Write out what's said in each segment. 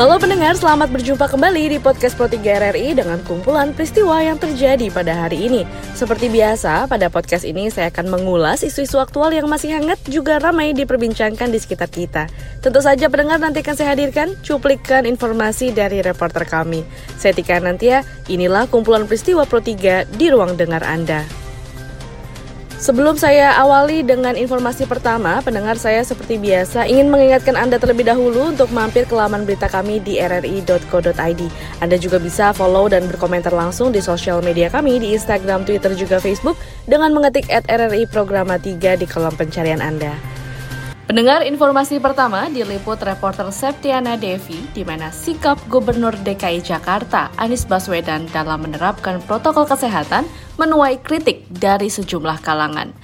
Halo pendengar, selamat berjumpa kembali di podcast Pro 3 RRI dengan kumpulan peristiwa yang terjadi pada hari ini. Seperti biasa, pada podcast ini saya akan mengulas isu-isu aktual yang masih hangat juga ramai diperbincangkan di sekitar kita. Tentu saja pendengar nanti akan saya hadirkan cuplikan informasi dari reporter kami. Saya Tika Nantia, inilah kumpulan peristiwa Pro 3 di ruang dengar Anda. Sebelum saya awali dengan informasi pertama, pendengar saya seperti biasa ingin mengingatkan Anda terlebih dahulu untuk mampir ke laman berita kami di rri.co.id. Anda juga bisa follow dan berkomentar langsung di sosial media kami di Instagram, Twitter, juga Facebook dengan mengetik at RRI Programa 3 di kolom pencarian Anda. Pendengar informasi pertama diliput reporter Septiana Devi di mana sikap Gubernur DKI Jakarta Anies Baswedan dalam menerapkan protokol kesehatan menuai kritik dari sejumlah kalangan.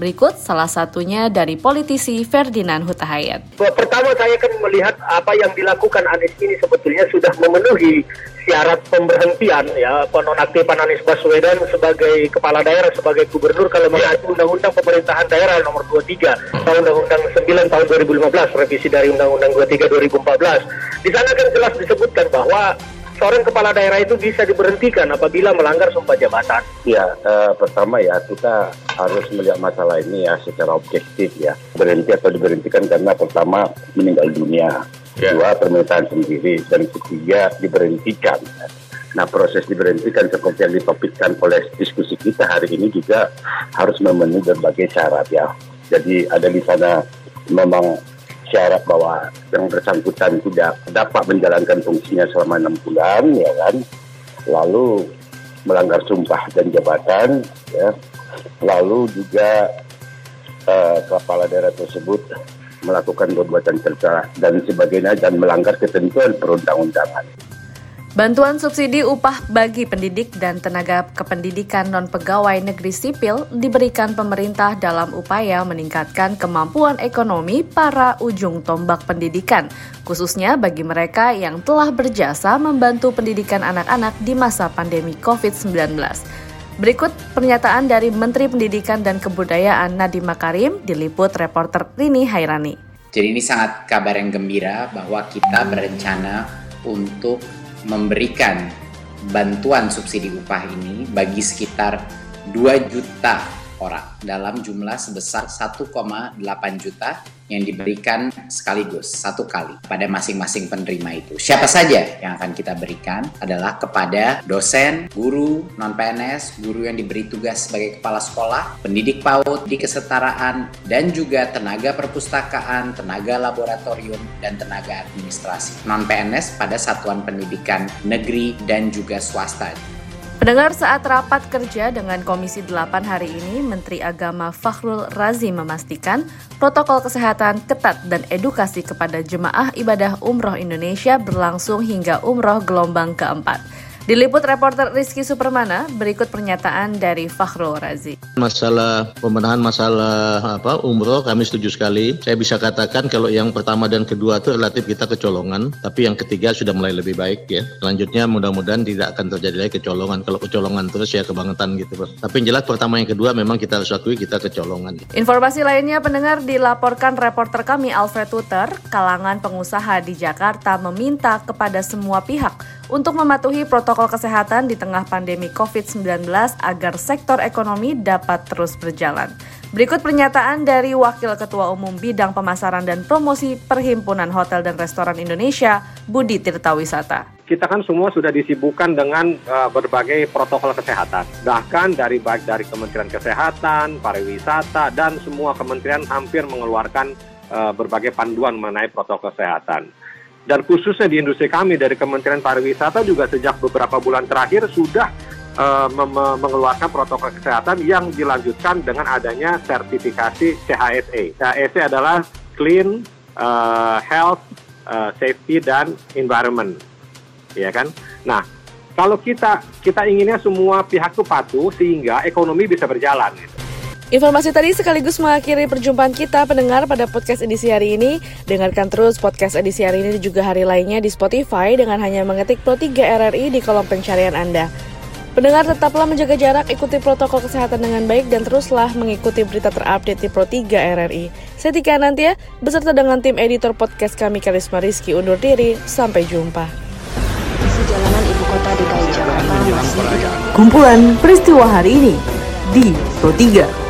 Berikut salah satunya dari politisi Ferdinand Huta Hayat. Pertama saya akan melihat apa yang dilakukan Anies ini sebetulnya sudah memenuhi syarat pemberhentian ya penonaktifan Anies Baswedan sebagai kepala daerah sebagai gubernur kalau mengacu Undang-Undang Pemerintahan Daerah nomor 23 tahun Undang-Undang 9 tahun 2015 revisi dari Undang-Undang 23 2014. Di sana kan jelas disebutkan bahwa seorang kepala daerah itu bisa diberhentikan apabila melanggar sumpah jabatan? Ya, uh, pertama ya kita harus melihat masalah ini ya secara objektif ya. Berhenti atau diberhentikan karena pertama meninggal dunia, ya. kedua permintaan sendiri, dan ketiga diberhentikan. Nah proses diberhentikan seperti yang ditopikkan oleh diskusi kita hari ini juga harus memenuhi berbagai syarat ya. Jadi ada di sana memang syarat bahwa yang bersangkutan tidak dapat menjalankan fungsinya selama enam bulan, ya kan, lalu melanggar sumpah dan jabatan, ya, lalu juga uh, kepala daerah tersebut melakukan perbuatan tercela dan sebagainya dan melanggar ketentuan perundang-undangan. Bantuan subsidi upah bagi pendidik dan tenaga kependidikan non-pegawai negeri sipil diberikan pemerintah dalam upaya meningkatkan kemampuan ekonomi para ujung tombak pendidikan, khususnya bagi mereka yang telah berjasa membantu pendidikan anak-anak di masa pandemi COVID-19. Berikut pernyataan dari Menteri Pendidikan dan Kebudayaan Nadiem Makarim diliput reporter Rini Hairani. Jadi ini sangat kabar yang gembira bahwa kita berencana untuk memberikan bantuan subsidi upah ini bagi sekitar 2 juta orang dalam jumlah sebesar 1,8 juta yang diberikan sekaligus satu kali pada masing-masing penerima itu. Siapa saja yang akan kita berikan adalah kepada dosen, guru, non-PNS, guru yang diberi tugas sebagai kepala sekolah, pendidik PAUD di kesetaraan, dan juga tenaga perpustakaan, tenaga laboratorium, dan tenaga administrasi. Non-PNS pada satuan pendidikan negeri dan juga swasta. Pendengar saat rapat kerja dengan Komisi 8 hari ini, Menteri Agama Fakhrul Razi memastikan protokol kesehatan ketat dan edukasi kepada jemaah ibadah umroh Indonesia berlangsung hingga umroh gelombang keempat. Diliput reporter Rizky Supermana, berikut pernyataan dari Fakhrul Razi. Masalah pembenahan masalah apa umroh kami setuju sekali. Saya bisa katakan kalau yang pertama dan kedua itu relatif kita kecolongan, tapi yang ketiga sudah mulai lebih baik ya. Selanjutnya mudah-mudahan tidak akan terjadi lagi kecolongan. Kalau kecolongan terus ya kebangetan gitu. Tapi yang jelas pertama yang kedua memang kita harus akui kita kecolongan. Informasi lainnya pendengar dilaporkan reporter kami Alfred Tuter, kalangan pengusaha di Jakarta meminta kepada semua pihak untuk mematuhi protokol kesehatan di tengah pandemi COVID-19 agar sektor ekonomi dapat terus berjalan. Berikut pernyataan dari Wakil Ketua Umum Bidang Pemasaran dan Promosi Perhimpunan Hotel dan Restoran Indonesia, Budi Tirtawisata kita kan semua sudah disibukkan dengan uh, berbagai protokol kesehatan. Bahkan dari baik dari Kementerian Kesehatan, Pariwisata, dan semua kementerian hampir mengeluarkan uh, berbagai panduan mengenai protokol kesehatan. Dan khususnya di industri kami dari Kementerian Pariwisata juga sejak beberapa bulan terakhir sudah uh, mengeluarkan protokol kesehatan yang dilanjutkan dengan adanya sertifikasi CHSE. CHSE adalah Clean, uh, Health, uh, Safety dan Environment, ya kan? Nah, kalau kita kita inginnya semua pihak itu patuh sehingga ekonomi bisa berjalan. Gitu. Informasi tadi sekaligus mengakhiri perjumpaan kita pendengar pada podcast edisi hari ini. Dengarkan terus podcast edisi hari ini juga hari lainnya di Spotify dengan hanya mengetik Pro 3 RRI di kolom pencarian Anda. Pendengar tetaplah menjaga jarak, ikuti protokol kesehatan dengan baik dan teruslah mengikuti berita terupdate di Pro 3 RRI. Saya Tika nanti ya, beserta dengan tim editor podcast kami Karisma Rizky undur diri. Sampai jumpa. Sejalanan ibu kota DKI Jakarta masih Kumpulan peristiwa hari ini di Pro 3.